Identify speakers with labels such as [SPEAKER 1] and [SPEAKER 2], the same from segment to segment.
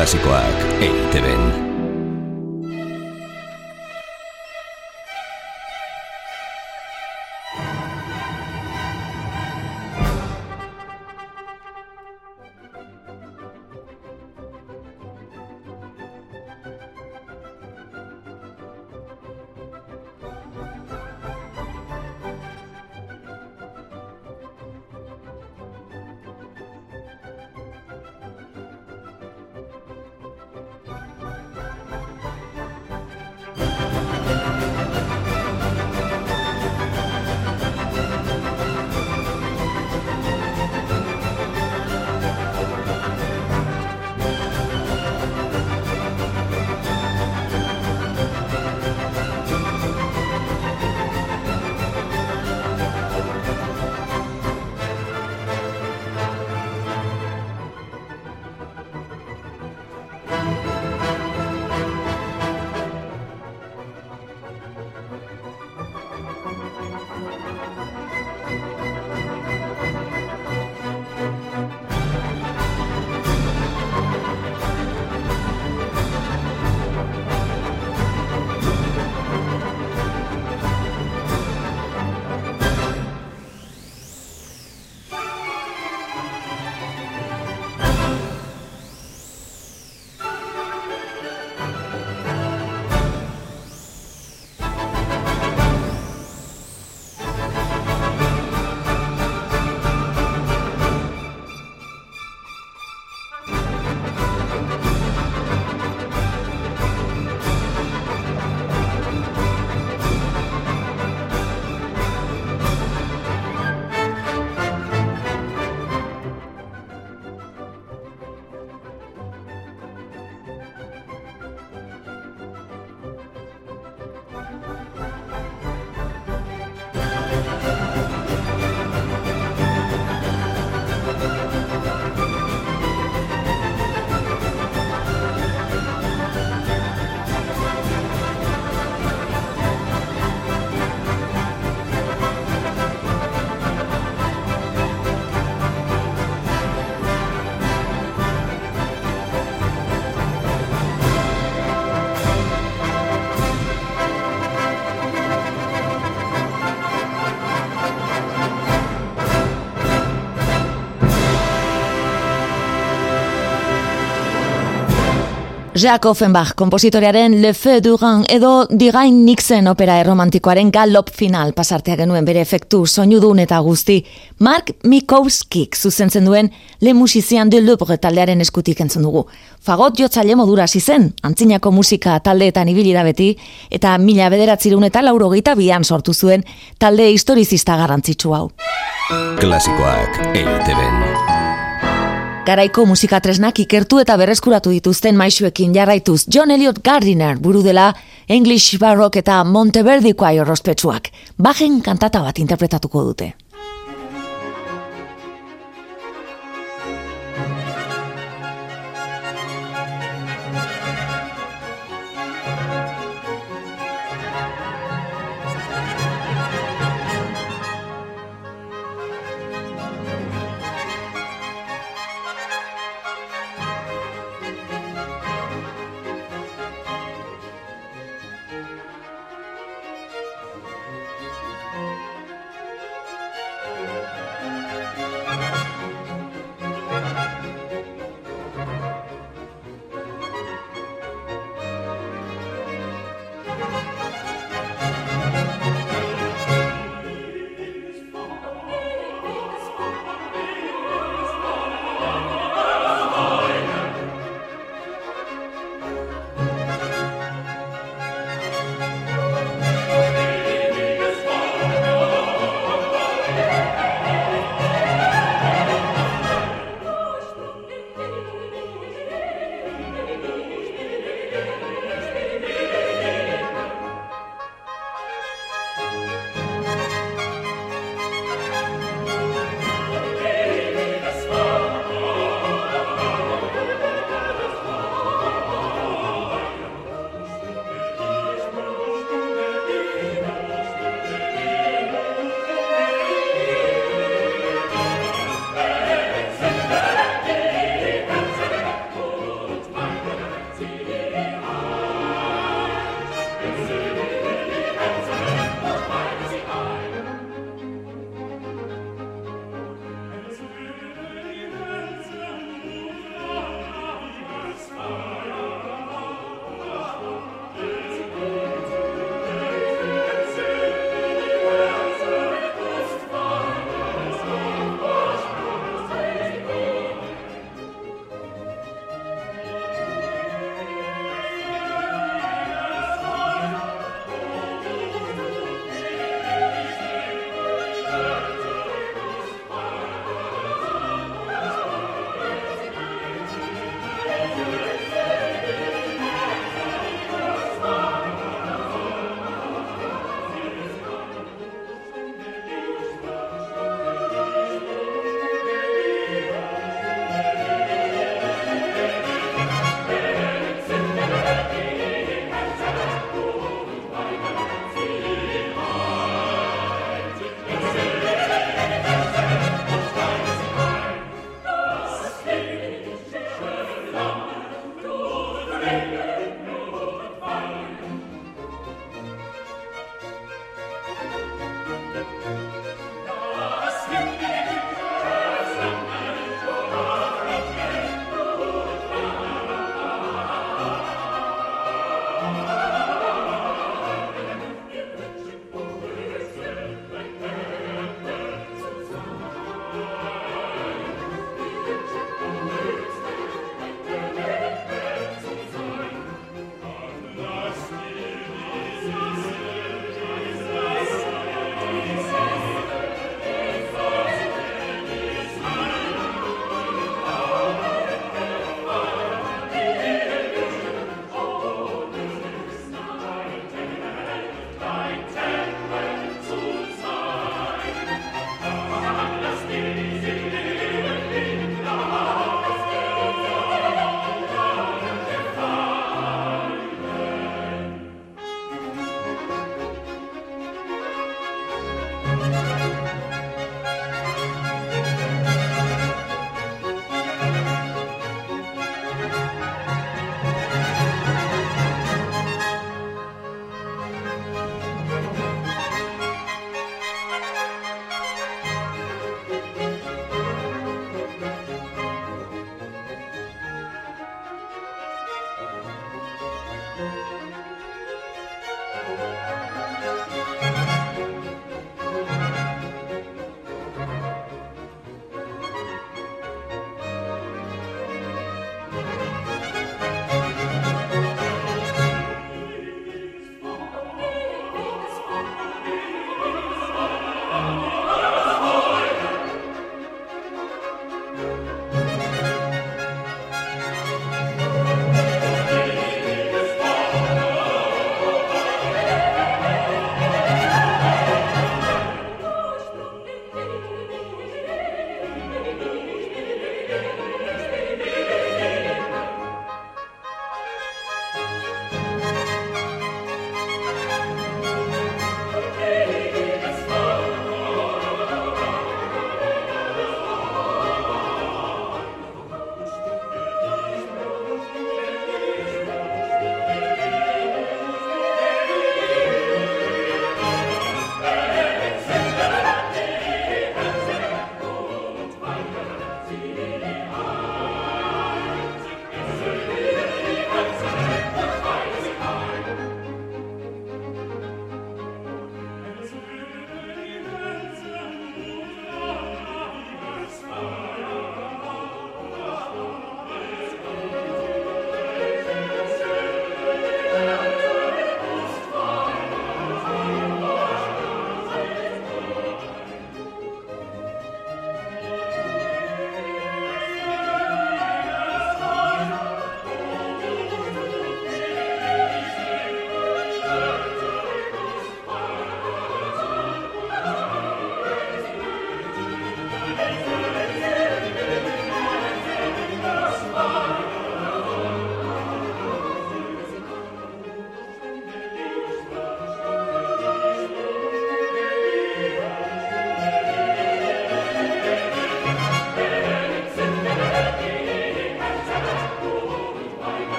[SPEAKER 1] Klasikoak EITB-en.
[SPEAKER 2] Jacques Offenbach, kompositorearen Le Feu du Rhin edo Digain Nixen opera erromantikoaren galop final pasartea genuen bere efektu soinudun eta guzti. Mark Mikowskik zuzentzen duen Le Musician de Louvre taldearen eskutik entzun dugu. Fagot jotzaile modura zen, antzinako musika taldeetan ibili da beti, eta mila bederatzirun eta lauro geita bian sortu zuen talde historizista garrantzitsu hau.
[SPEAKER 1] Klasikoak EITB
[SPEAKER 2] Garaiko musikatresnak ikertu eta berreskuratu dituzten maisuekin jarraituz John Elliot Gardiner buru dela English Baroque eta Monteverdi Choir ospetsuak. Bajen kantata bat interpretatuko dute.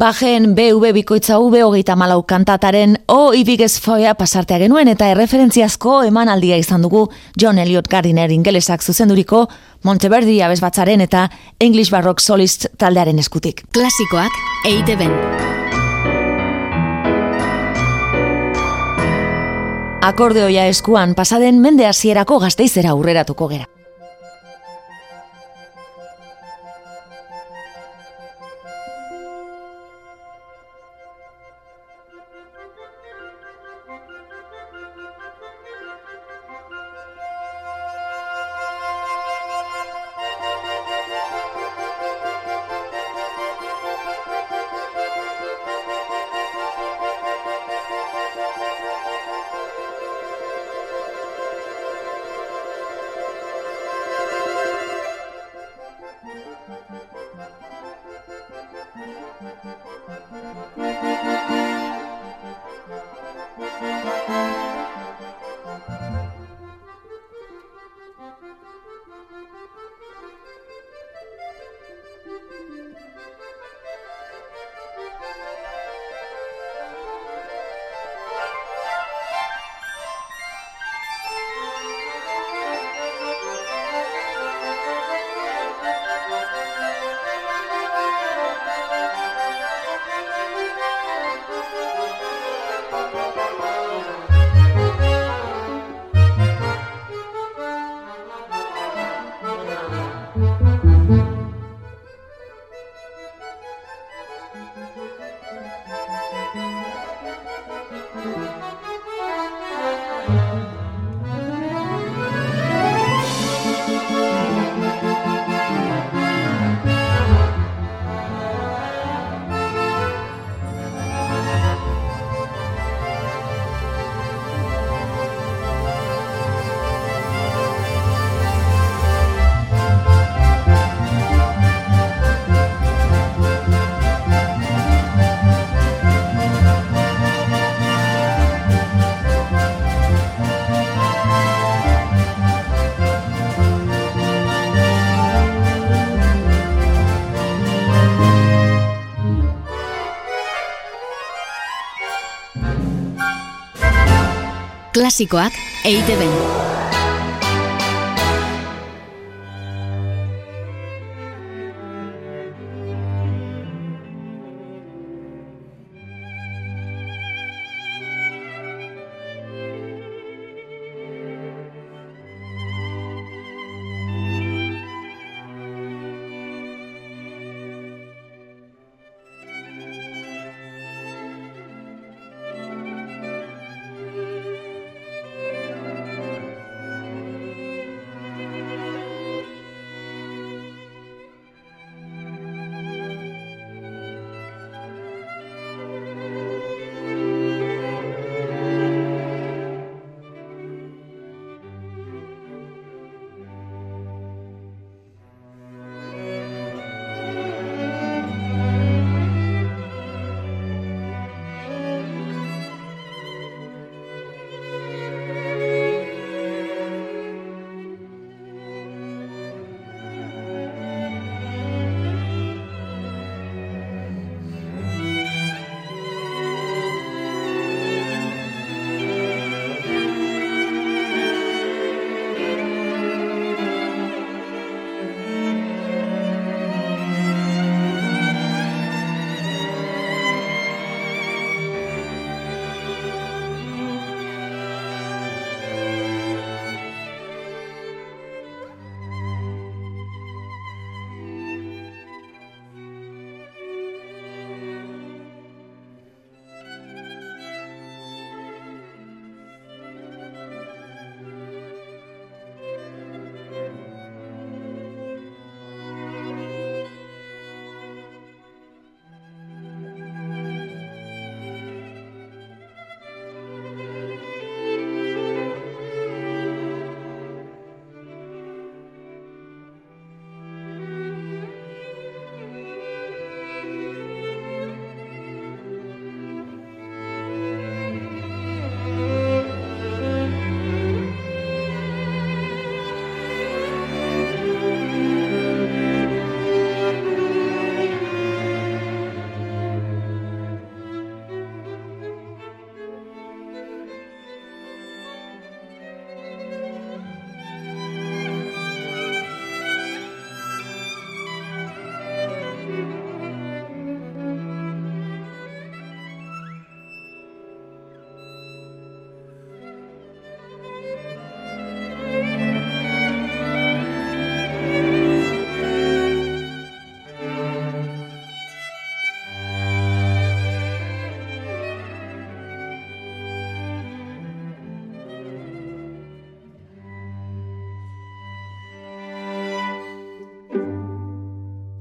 [SPEAKER 2] Bajen BV bikoitza V hogeita malau kantataren O ibigez foia pasartea genuen eta erreferentziazko emanaldia izan dugu John Elliot Gardiner ingelesak zuzenduriko Monteverdi abez batzaren eta English Baroque Solist taldearen eskutik.
[SPEAKER 3] Klasikoak eite ben.
[SPEAKER 2] Akordeoia eskuan pasaden mende hasierako gazteizera aurreratuko gera.
[SPEAKER 3] Klasikoak eite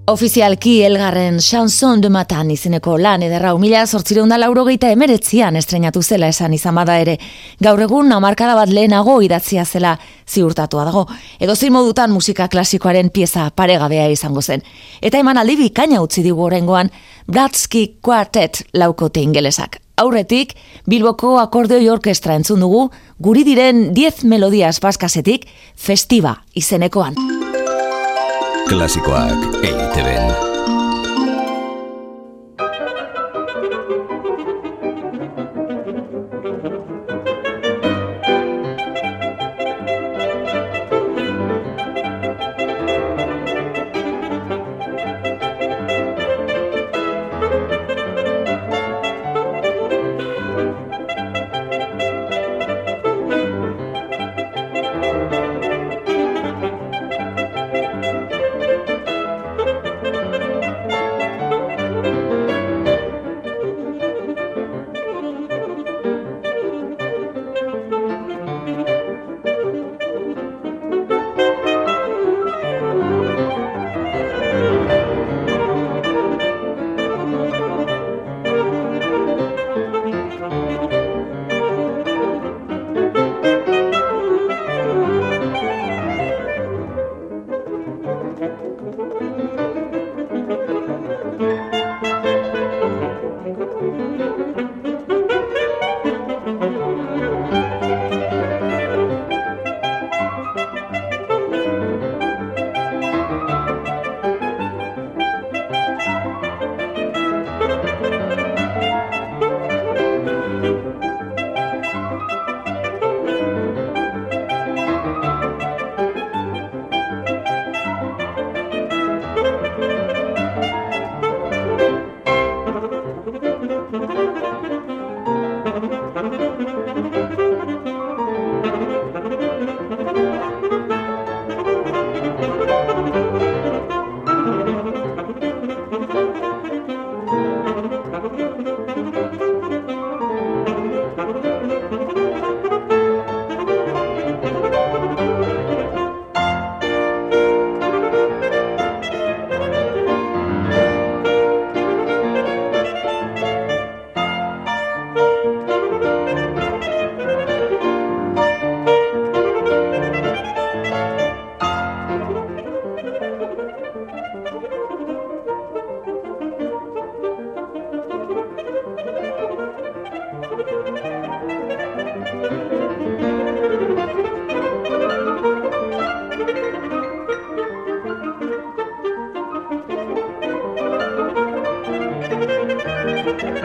[SPEAKER 2] Ofizialki elgarren chanson de matan izeneko lan ederra humila sortzireunda laurogeita emeretzian estrenatu zela esan izan bada ere. Gaur egun amarkada bat lehenago idatzia zela ziurtatua dago. Edo modutan musika klasikoaren pieza paregabea izango zen. Eta eman aldi bikaina utzi digu orengoan Bratsky Quartet laukote ingelesak. Aurretik, Bilboko akordeoi orkestra entzun dugu, guri diren 10 melodias baskasetik, festiva izenekoan.
[SPEAKER 1] Klasikoak Thank you. Eiteben.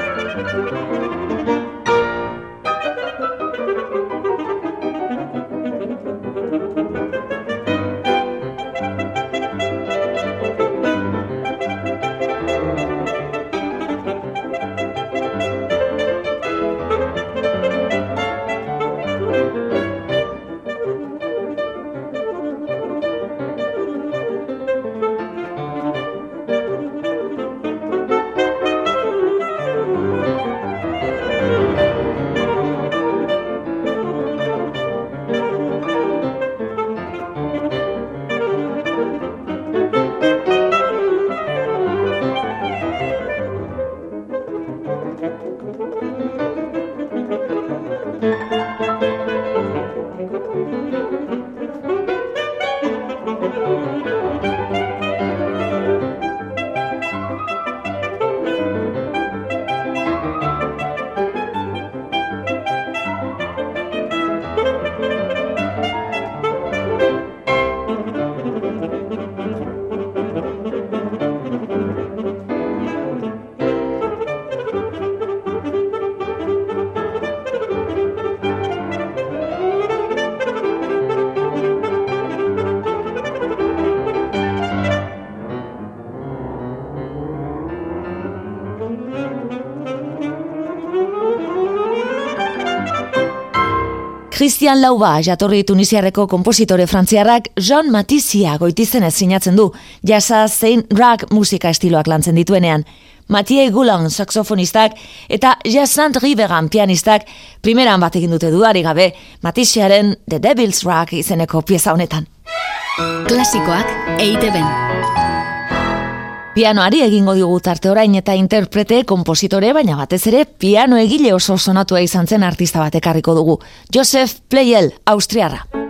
[SPEAKER 2] Christian Lauba jatorri tunisiarreko kompositore frantziarrak Jean Matizia goitizen ez sinatzen du, jasa zein rock musika estiloak lantzen dituenean. Mathieu Goulon saxofonistak eta Jassant Riveran pianistak primeran bat egin dute duari gabe Matiziaren The Devil's Rock izeneko pieza honetan.
[SPEAKER 3] Klasikoak eite ben.
[SPEAKER 2] Pianoari egingo digu tarte orain eta interprete, kompositore, baina batez ere piano egile oso sonatua izan zen artista batekarriko dugu. Joseph Pleyel, Austriarra.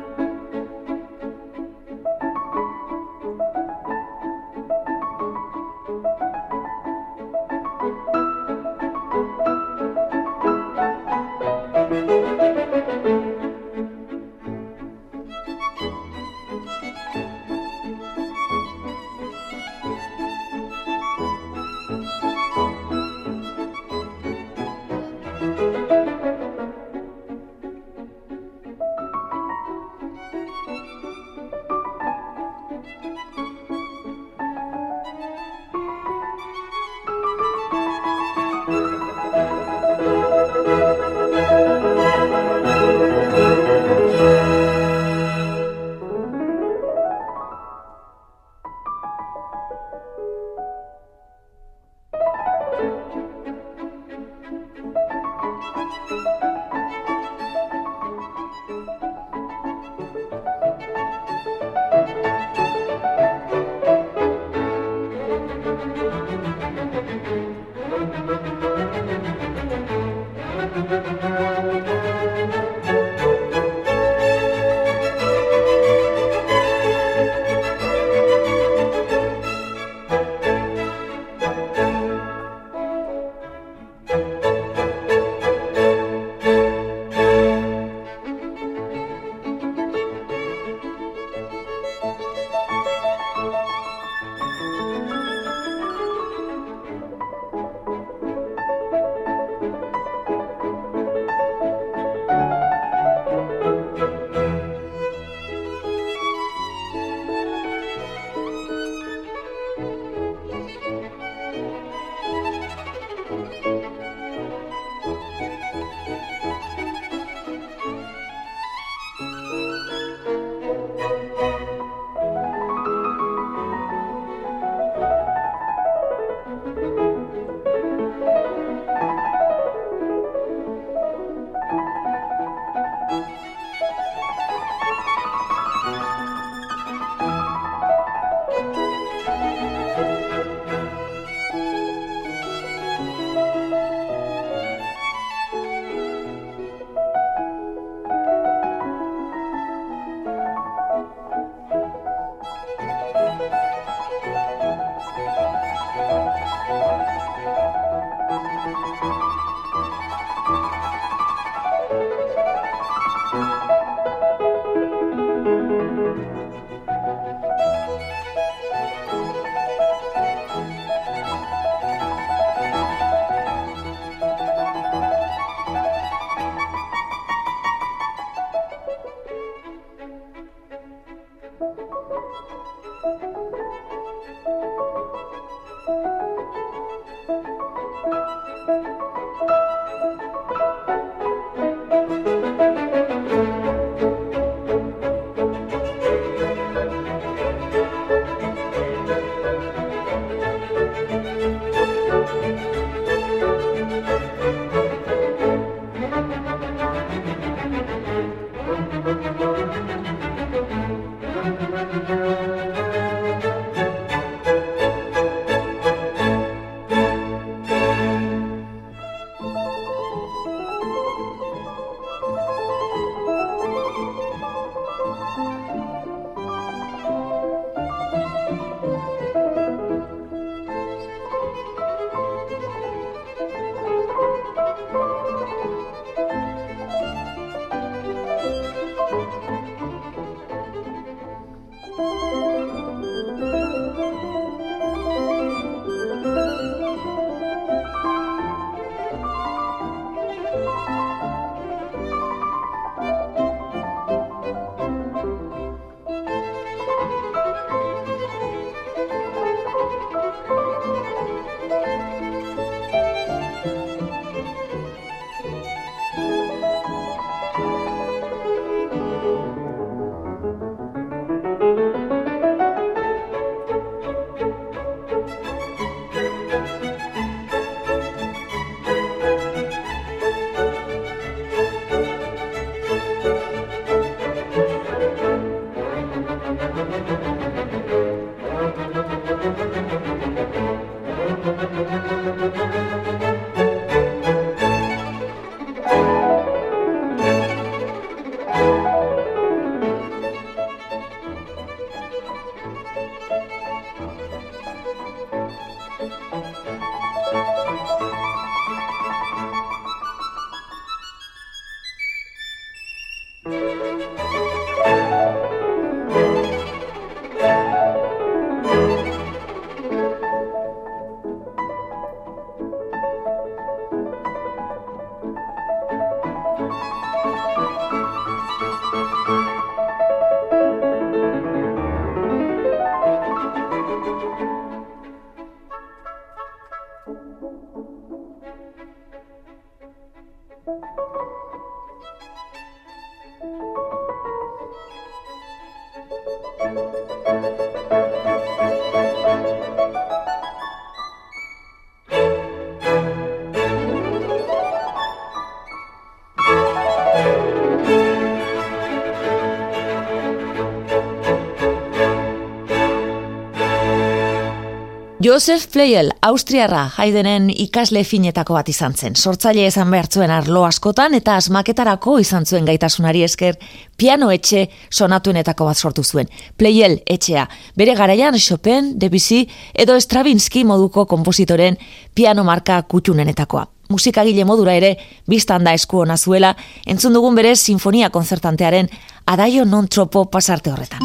[SPEAKER 2] Josef Pleyel, Austriarra, haidenen ikasle finetako bat izan zen. Sortzaile esan behartzuen arlo askotan eta asmaketarako izan zuen gaitasunari esker piano etxe sonatuenetako bat sortu zuen. Pleyel etxea, bere garaian Chopin, Debussy edo Stravinsky moduko kompositoren piano marka kutxunenetakoa. Musikagile modura ere, biztan da esku ona zuela, entzun dugun bere sinfonia konzertantearen adaio non tropo pasarte horretan.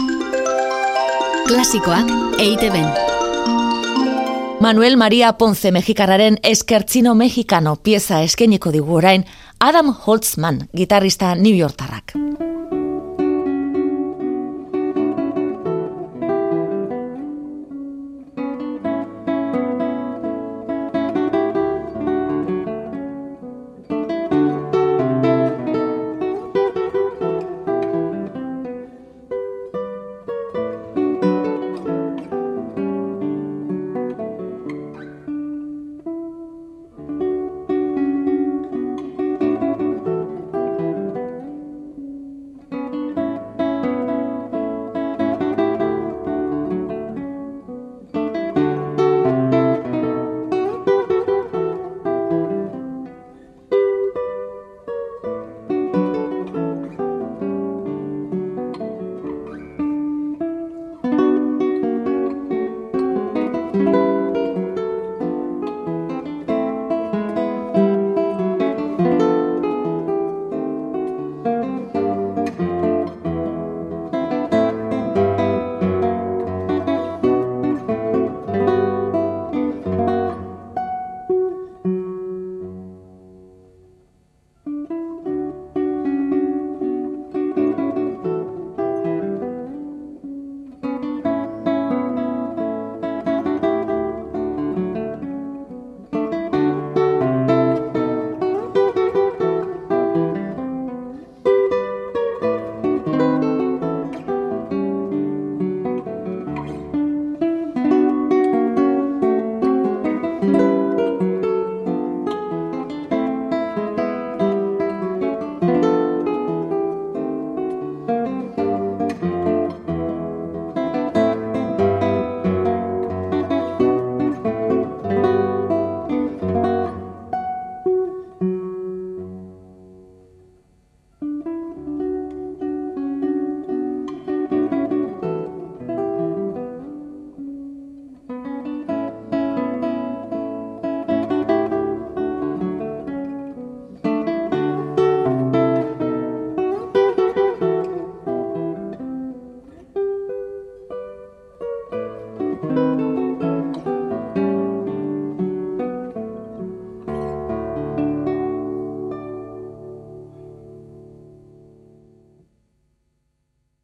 [SPEAKER 3] Klasikoak EITB-en.
[SPEAKER 2] Manuel Maria Ponce Mexikarraren eskertzino mexicano pieza eskeniko digu orain Adam Holtzman, gitarrista New Yorktarrak.